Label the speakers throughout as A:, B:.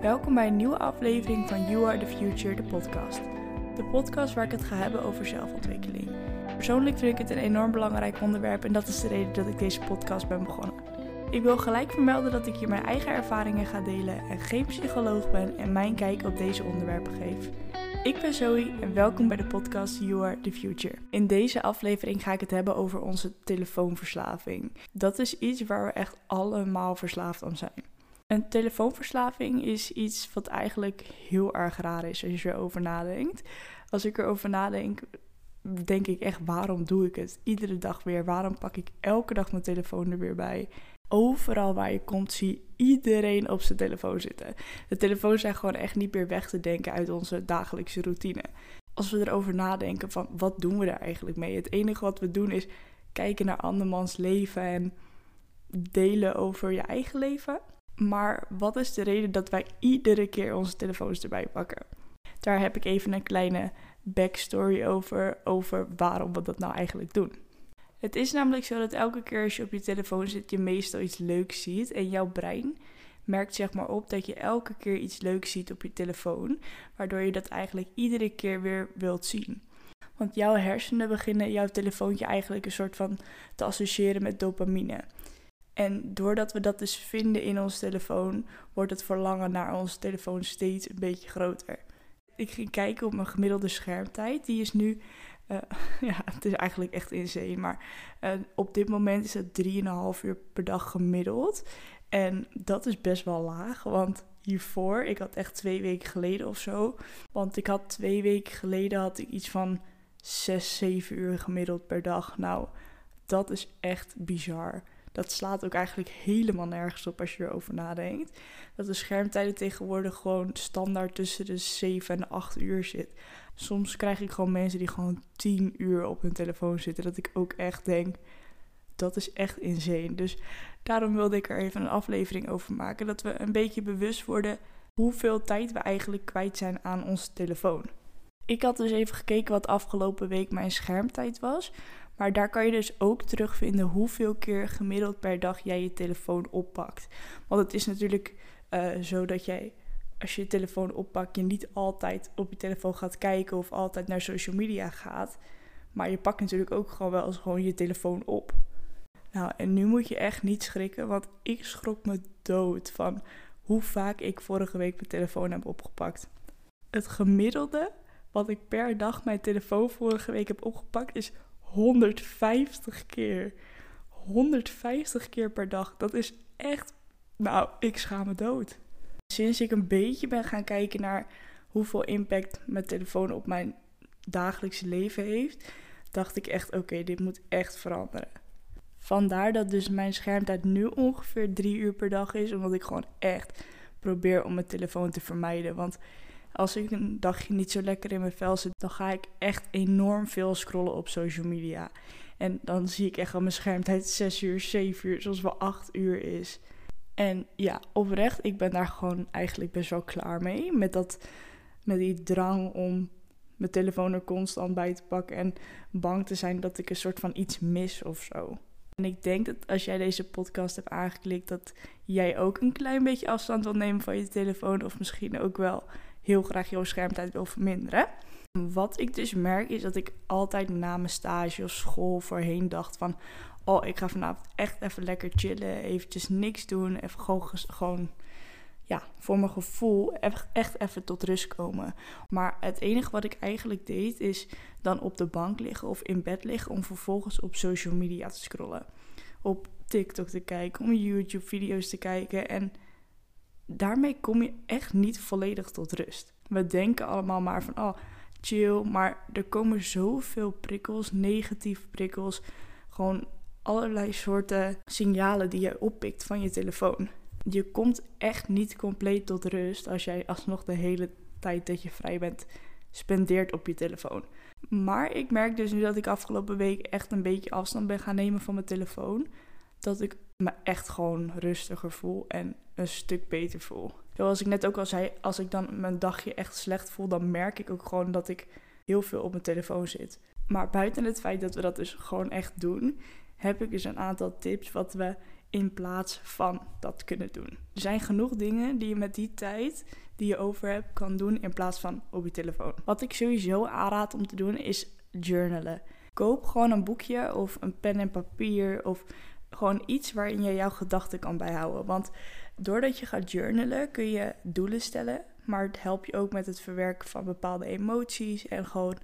A: Welkom bij een nieuwe aflevering van You Are the Future, de podcast. De podcast waar ik het ga hebben over zelfontwikkeling. Persoonlijk vind ik het een enorm belangrijk onderwerp en dat is de reden dat ik deze podcast ben begonnen. Ik wil gelijk vermelden dat ik hier mijn eigen ervaringen ga delen en geen psycholoog ben en mijn kijk op deze onderwerpen geef. Ik ben Zoe en welkom bij de podcast You Are the Future. In deze aflevering ga ik het hebben over onze telefoonverslaving. Dat is iets waar we echt allemaal verslaafd aan zijn. Een telefoonverslaving is iets wat eigenlijk heel erg raar is als je erover nadenkt. Als ik erover nadenk, denk ik echt: waarom doe ik het? Iedere dag weer. Waarom pak ik elke dag mijn telefoon er weer bij? Overal waar je komt, zie iedereen op zijn telefoon zitten. De telefoons zijn gewoon echt niet meer weg te denken uit onze dagelijkse routine. Als we erover nadenken van wat doen we daar eigenlijk mee? Het enige wat we doen is kijken naar andermans leven en delen over je eigen leven. Maar wat is de reden dat wij iedere keer onze telefoons erbij pakken? Daar heb ik even een kleine backstory over, over waarom we dat nou eigenlijk doen. Het is namelijk zo dat elke keer als je op je telefoon zit, je meestal iets leuks ziet. En jouw brein merkt zeg maar op dat je elke keer iets leuks ziet op je telefoon. Waardoor je dat eigenlijk iedere keer weer wilt zien. Want jouw hersenen beginnen jouw telefoontje eigenlijk een soort van te associëren met dopamine. En doordat we dat dus vinden in ons telefoon, wordt het verlangen naar onze telefoon steeds een beetje groter. Ik ging kijken op mijn gemiddelde schermtijd. Die is nu uh, ja, het is eigenlijk echt insane. Maar uh, op dit moment is het 3,5 uur per dag gemiddeld. En dat is best wel laag. Want hiervoor, ik had echt twee weken geleden of zo. Want ik had twee weken geleden had ik iets van 6, 7 uur gemiddeld per dag. Nou, dat is echt bizar. Dat slaat ook eigenlijk helemaal nergens op als je erover nadenkt. Dat de schermtijden tegenwoordig gewoon standaard tussen de 7 en 8 uur zit. Soms krijg ik gewoon mensen die gewoon 10 uur op hun telefoon zitten. Dat ik ook echt denk, dat is echt insane. Dus daarom wilde ik er even een aflevering over maken. Dat we een beetje bewust worden hoeveel tijd we eigenlijk kwijt zijn aan onze telefoon. Ik had dus even gekeken wat afgelopen week mijn schermtijd was. Maar daar kan je dus ook terugvinden hoeveel keer gemiddeld per dag jij je telefoon oppakt. Want het is natuurlijk uh, zo dat jij, als je je telefoon oppakt, je niet altijd op je telefoon gaat kijken of altijd naar social media gaat. Maar je pakt natuurlijk ook gewoon wel eens gewoon je telefoon op. Nou, en nu moet je echt niet schrikken, want ik schrok me dood van hoe vaak ik vorige week mijn telefoon heb opgepakt. Het gemiddelde wat ik per dag mijn telefoon vorige week heb opgepakt is 150 keer. 150 keer per dag. Dat is echt. Nou, ik schaam me dood. Sinds ik een beetje ben gaan kijken naar hoeveel impact mijn telefoon op mijn dagelijkse leven heeft, dacht ik echt: oké, dit moet echt veranderen. Vandaar dat dus mijn schermtijd nu ongeveer drie uur per dag is, omdat ik gewoon echt probeer om mijn telefoon te vermijden. Want als ik een dagje niet zo lekker in mijn vel zit, dan ga ik echt enorm veel scrollen op social media. En dan zie ik echt aan mijn schermtijd 6 uur, 7 uur, zoals wel 8 uur is. En ja, oprecht, ik ben daar gewoon eigenlijk best wel klaar mee. Met, dat, met die drang om mijn telefoon er constant bij te pakken en bang te zijn dat ik een soort van iets mis of zo. En ik denk dat als jij deze podcast hebt aangeklikt, dat jij ook een klein beetje afstand wilt nemen van je telefoon. Of misschien ook wel heel graag jouw schermtijd wil verminderen. Wat ik dus merk is dat ik altijd na mijn stage of school voorheen dacht van... Oh, ik ga vanavond echt even lekker chillen, eventjes niks doen, even gewoon, gewoon ja, voor mijn gevoel echt even tot rust komen. Maar het enige wat ik eigenlijk deed is dan op de bank liggen of in bed liggen om vervolgens op social media te scrollen. Op TikTok te kijken, om YouTube-video's te kijken en daarmee kom je echt niet volledig tot rust. We denken allemaal maar van, oh, chill, maar er komen zoveel prikkels, negatieve prikkels, gewoon allerlei soorten signalen die je oppikt van je telefoon. Je komt echt niet compleet tot rust als jij alsnog de hele tijd dat je vrij bent spendeert op je telefoon. Maar ik merk dus nu dat ik afgelopen week echt een beetje afstand ben gaan nemen van mijn telefoon dat ik me echt gewoon rustiger voel en een stuk beter voel. Zoals ik net ook al zei, als ik dan mijn dagje echt slecht voel, dan merk ik ook gewoon dat ik heel veel op mijn telefoon zit. Maar buiten het feit dat we dat dus gewoon echt doen, heb ik dus een aantal tips wat we in plaats van dat kunnen doen. Er zijn genoeg dingen die je met die tijd die je over hebt kan doen in plaats van op je telefoon. Wat ik sowieso aanraad om te doen is journalen. Koop gewoon een boekje of een pen en papier of gewoon iets waarin je jouw gedachten kan bijhouden. Want doordat je gaat journalen kun je doelen stellen, maar het helpt je ook met het verwerken van bepaalde emoties en gewoon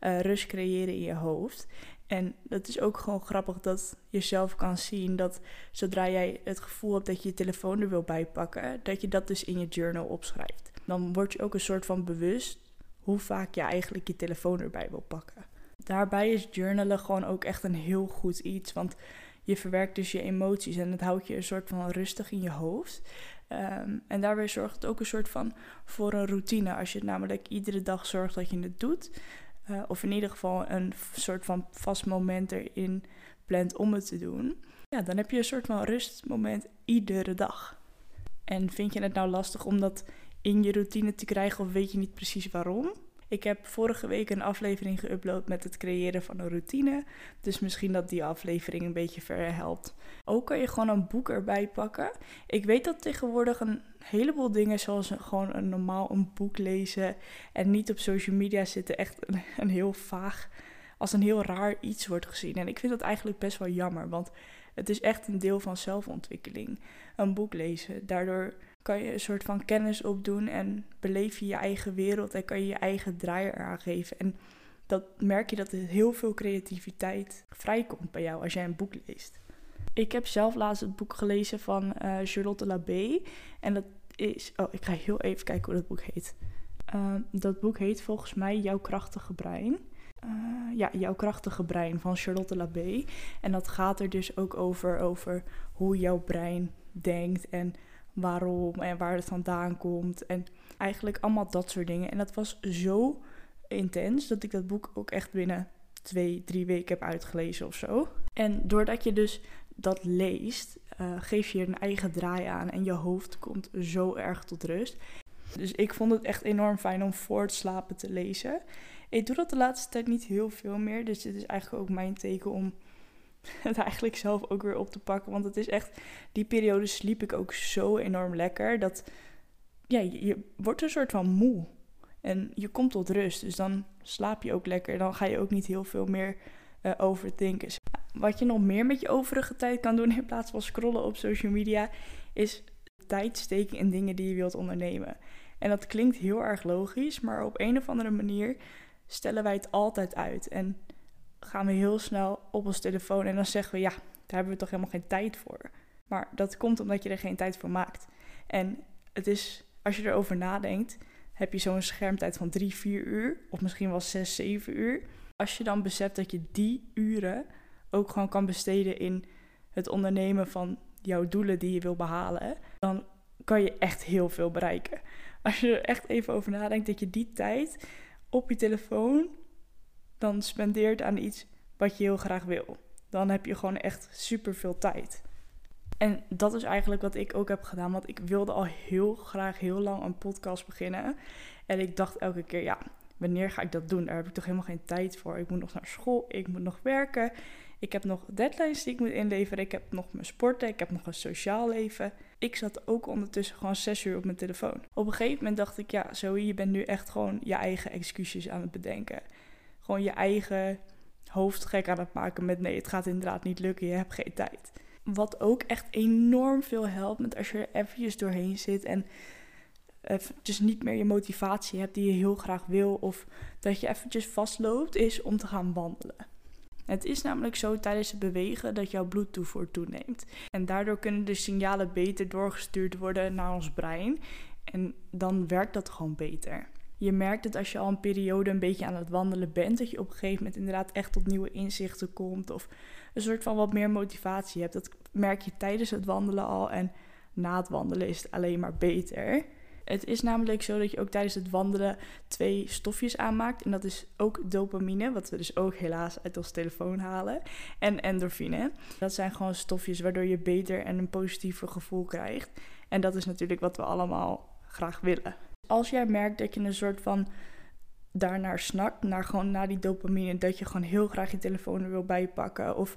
A: uh, rust creëren in je hoofd. En dat is ook gewoon grappig dat je zelf kan zien dat zodra jij het gevoel hebt dat je je telefoon er wil bijpakken, dat je dat dus in je journal opschrijft. Dan word je ook een soort van bewust hoe vaak je eigenlijk je telefoon erbij wil pakken. Daarbij is journalen gewoon ook echt een heel goed iets, want je verwerkt dus je emoties en het houdt je een soort van rustig in je hoofd. Ehm, en daarbij zorgt het ook een soort van voor een routine. Als je namelijk iedere dag zorgt dat je het doet, uh, of in ieder geval een soort van vast moment erin plant om het te doen, ja, dan heb je een soort van rustmoment iedere dag. En vind je het nou lastig om dat in je routine te krijgen of weet je niet precies waarom? Ik heb vorige week een aflevering geüpload met het creëren van een routine. Dus misschien dat die aflevering een beetje verder helpt. Ook kan je gewoon een boek erbij pakken. Ik weet dat tegenwoordig een heleboel dingen, zoals gewoon een normaal een boek lezen en niet op social media zitten, echt een, een heel vaag, als een heel raar iets wordt gezien. En ik vind dat eigenlijk best wel jammer, want het is echt een deel van zelfontwikkeling. Een boek lezen. Daardoor kan je een soort van kennis opdoen en beleef je je eigen wereld en kan je je eigen draaier aangeven. En dat merk je dat er heel veel creativiteit vrijkomt bij jou als jij een boek leest. Ik heb zelf laatst het boek gelezen van uh, Charlotte Labé. En dat is. Oh, ik ga heel even kijken hoe dat boek heet. Uh, dat boek heet volgens mij Jouw krachtige brein. Uh, ja, Jouw krachtige brein van Charlotte Labé. En dat gaat er dus ook over, over hoe jouw brein denkt en waarom en waar het vandaan komt. En eigenlijk allemaal dat soort dingen. En dat was zo intens dat ik dat boek ook echt binnen twee, drie weken heb uitgelezen of zo. En doordat je dus dat leest, uh, geef je een eigen draai aan en je hoofd komt zo erg tot rust. Dus ik vond het echt enorm fijn om voor slapen te lezen. Ik doe dat de laatste tijd niet heel veel meer, dus dit is eigenlijk ook mijn teken om het eigenlijk zelf ook weer op te pakken. Want het is echt, die periode sliep ik ook zo enorm lekker. Dat ja, je, wordt een soort van moe. En je komt tot rust. Dus dan slaap je ook lekker. Dan ga je ook niet heel veel meer uh, overdenken. Wat je nog meer met je overige tijd kan doen in plaats van scrollen op social media, is tijd steken in dingen die je wilt ondernemen. En dat klinkt heel erg logisch, maar op een of andere manier stellen wij het altijd uit. En gaan we heel snel op ons telefoon en dan zeggen we ja, daar hebben we toch helemaal geen tijd voor. Maar dat komt omdat je er geen tijd voor maakt. En het is, als je erover nadenkt, heb je zo'n schermtijd van 3, 4 uur, of misschien wel 6, 7 uur. Als je dan beseft dat je die uren ook gewoon kan besteden in het ondernemen van jouw doelen die je wil behalen, dan kan je echt heel veel bereiken. Als je er echt even over nadenkt dat je die tijd op je telefoon dan spendeert aan iets wat je heel graag wil. Dan heb je gewoon echt super veel tijd. En dat is eigenlijk wat ik ook heb gedaan. Want ik wilde al heel graag heel lang een podcast beginnen. En ik dacht elke keer, ja, wanneer ga ik dat doen? Daar heb ik toch helemaal geen tijd voor. Ik moet nog naar school, ik moet nog werken. Ik heb nog deadlines die ik moet inleveren. Ik heb nog mijn sporten, ik heb nog een sociaal leven. Ik zat ook ondertussen gewoon zes uur op mijn telefoon. Op een gegeven moment dacht ik, ja, zo je bent nu echt gewoon je eigen excuses aan het bedenken gewoon je eigen hoofd gek aan het maken met nee, het gaat inderdaad niet lukken, je hebt geen tijd. Wat ook echt enorm veel helpt met als je er eventjes doorheen zit en eventjes niet meer je motivatie hebt die je heel graag wil of dat je eventjes vastloopt, is om te gaan wandelen. Het is namelijk zo tijdens het bewegen dat jouw bloedtoevoer toeneemt. En daardoor kunnen de signalen beter doorgestuurd worden naar ons brein. En dan werkt dat gewoon beter je merkt dat als je al een periode een beetje aan het wandelen bent, dat je op een gegeven moment inderdaad echt tot nieuwe inzichten komt of een soort van wat meer motivatie hebt. Dat merk je tijdens het wandelen al en na het wandelen is het alleen maar beter. Het is namelijk zo dat je ook tijdens het wandelen twee stofjes aanmaakt. En dat is ook dopamine, wat we dus ook helaas uit ons telefoon halen. En endorfine. Dat zijn gewoon stofjes waardoor je beter en een positiever gevoel krijgt. En dat is natuurlijk wat we allemaal graag willen als jij merkt dat je een soort van daarnaar snakt, naar gewoon naar die dopamine, dat je gewoon heel graag je telefoon er wil bijpakken of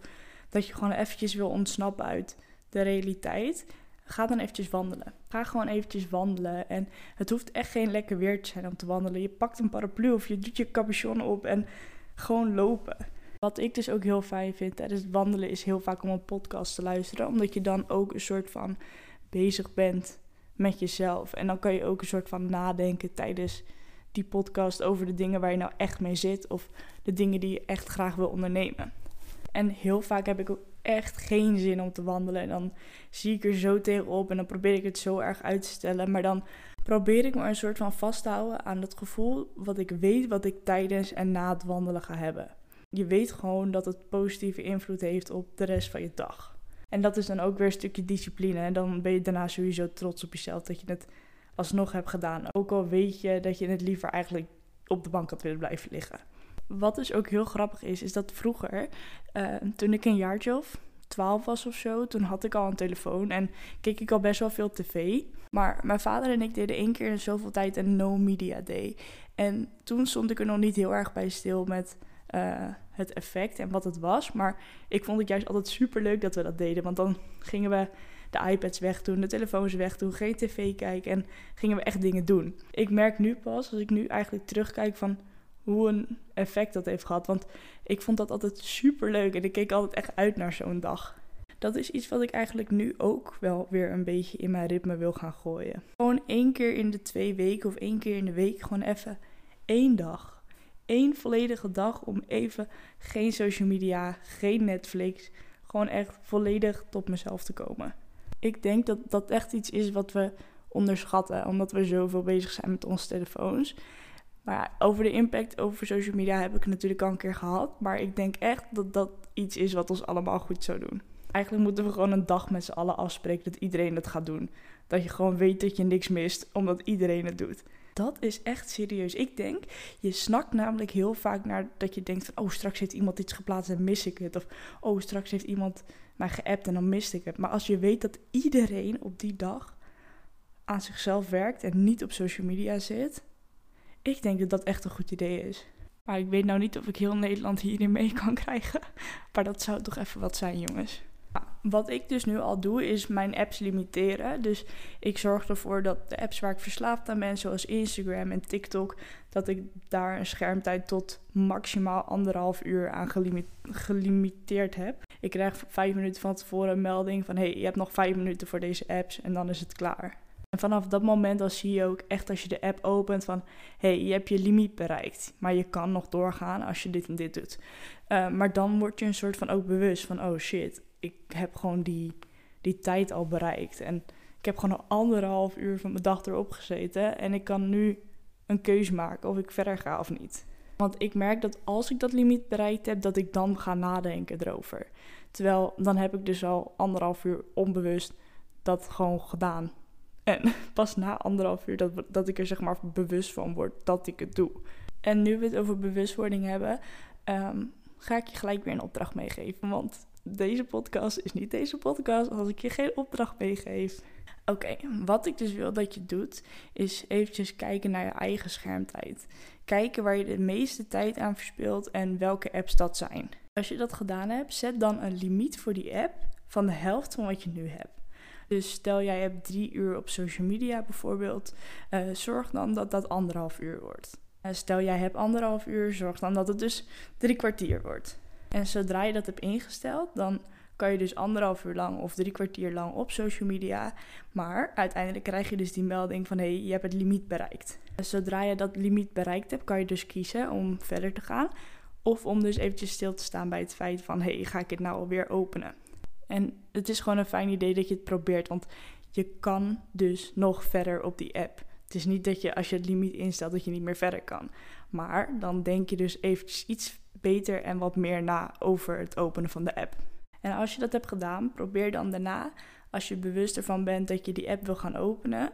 A: dat je gewoon eventjes wil ontsnappen uit de realiteit, ga dan eventjes wandelen. Ga gewoon eventjes wandelen. En het hoeft echt geen lekker weer te zijn om te wandelen. Je pakt een paraplu of je doet je capuchon op en gewoon lopen. Wat ik dus ook heel fijn vind tijdens het wandelen is heel vaak om een podcast te luisteren. Omdat je dan ook een soort van bezig bent met jezelf. En dan kan je ook een soort van nadenken tijdens die podcast over de dingen waar je nou echt mee zit. Of de dingen die je echt graag wil ondernemen. En heel vaak heb ik ook echt geen zin om te wandelen. En dan zie ik er zo tegenop en dan probeer ik het zo erg uit te stellen. Maar dan probeer ik me een soort van vast te houden aan het gevoel wat ik weet wat ik tijdens en na het wandelen ga hebben. Je weet gewoon dat het positieve invloed heeft op de rest van je dag. En dat is dan ook weer een stukje discipline. En dan ben je daarna sowieso trots op jezelf dat je het alsnog hebt gedaan. Ook al weet je dat je het liever eigenlijk op de bank had willen blijven liggen. Wat dus ook heel grappig is, is dat vroeger, uh, toen ik een jaartje of 12 was of zo, toen had ik al een telefoon en keek ik al best wel veel tv. Maar mijn vader en ik deden één keer in zoveel tijd een no media day. En toen stond ik er nog niet heel erg bij stil met uh, het effect en wat het was. Maar ik vond het juist altijd super leuk dat we dat deden. Want dan gingen we de iPads wegdoen, de telefoons wegdoen, geen tv kijken en gingen we echt dingen doen. Ik merk nu pas, als ik nu eigenlijk terugkijk van hoe een effect dat heeft gehad. Want ik vond dat altijd super leuk en ik keek altijd echt uit naar zo'n dag. Dat is iets wat ik eigenlijk nu ook wel weer een beetje in mijn ritme wil gaan gooien. Gewoon één keer in de twee weken of één keer in de week gewoon even één dag. Eén volledige dag om even geen social media, geen Netflix. Gewoon echt volledig tot mezelf te komen. Ik denk dat dat echt iets is wat we onderschatten, omdat we zoveel bezig zijn met onze telefoons. Maar over de impact over social media heb ik natuurlijk al een keer gehad. Maar ik denk echt dat dat iets is wat ons allemaal goed zou doen. Eigenlijk moeten we gewoon een dag met z'n allen afspreken dat iedereen het gaat doen. Dat je gewoon weet dat je niks mist, omdat iedereen het doet. Dat is echt serieus. Ik denk, je snakt namelijk heel vaak naar dat je denkt van... oh, straks heeft iemand iets geplaatst en mis ik het. Of, oh, straks heeft iemand mij geappt en dan mist ik het. Maar als je weet dat iedereen op die dag aan zichzelf werkt en niet op social media zit... Ik denk dat dat echt een goed idee is. Maar ik weet nou niet of ik heel Nederland hierin mee kan krijgen. Maar dat zou toch even wat zijn, jongens. Wat ik dus nu al doe, is mijn apps limiteren. Dus ik zorg ervoor dat de apps waar ik verslaafd aan ben, zoals Instagram en TikTok, dat ik daar een schermtijd tot maximaal anderhalf uur aan gelimiteerd heb. Ik krijg vijf minuten van tevoren een melding van: hey, je hebt nog vijf minuten voor deze apps en dan is het klaar. En vanaf dat moment dan zie je ook echt als je de app opent van... hey, je hebt je limiet bereikt. Maar je kan nog doorgaan als je dit en dit doet. Uh, maar dan word je een soort van ook bewust van... oh shit, ik heb gewoon die, die tijd al bereikt. En ik heb gewoon al anderhalf uur van mijn dag erop gezeten. En ik kan nu een keuze maken of ik verder ga of niet. Want ik merk dat als ik dat limiet bereikt heb, dat ik dan ga nadenken erover. Terwijl dan heb ik dus al anderhalf uur onbewust dat gewoon gedaan. En pas na anderhalf uur dat, dat ik er zeg maar bewust van word dat ik het doe. En nu we het over bewustwording hebben, um, ga ik je gelijk weer een opdracht meegeven. Want deze podcast is niet deze podcast als ik je geen opdracht meegeef. Oké, wat ik dus wil dat je doet, is eventjes kijken naar je eigen schermtijd. Kijken waar je de meeste tijd aan verspilt en welke apps dat zijn. Als je dat gedaan hebt, zet dan een limiet voor die app van de helft van wat je nu hebt. Dus stel jij hebt drie uur op social media bijvoorbeeld, uh, zorg dan dat dat anderhalf uur wordt. Uh, stel jij hebt anderhalf uur, zorg dan dat het dus drie kwartier wordt. En zodra je dat hebt ingesteld, dan kan je dus anderhalf uur lang of drie kwartier lang op social media. Maar uiteindelijk krijg je dus die melding van hé, hey, je hebt het limiet bereikt. En zodra je dat limiet bereikt hebt, kan je dus kiezen om verder te gaan. Of om dus eventjes stil te staan bij het feit van hé, hey, ga ik het nou alweer openen? En het is gewoon een fijn idee dat je het probeert, want je kan dus nog verder op die app. Het is niet dat je als je het limiet instelt dat je niet meer verder kan. Maar dan denk je dus eventjes iets beter en wat meer na over het openen van de app. En als je dat hebt gedaan, probeer dan daarna, als je bewust ervan bent dat je die app wil gaan openen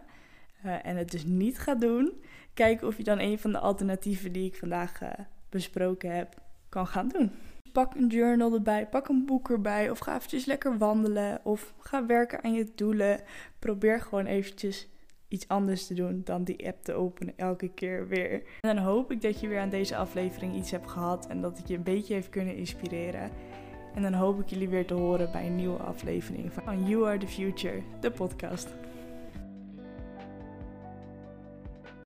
A: uh, en het dus niet gaat doen, kijken of je dan een van de alternatieven die ik vandaag uh, besproken heb kan gaan doen. Pak een journal erbij, pak een boek erbij of ga eventjes lekker wandelen of ga werken aan je doelen. Probeer gewoon eventjes iets anders te doen dan die app te openen elke keer weer. En dan hoop ik dat je weer aan deze aflevering iets hebt gehad en dat het je een beetje heeft kunnen inspireren. En dan hoop ik jullie weer te horen bij een nieuwe aflevering van You Are the Future, de podcast.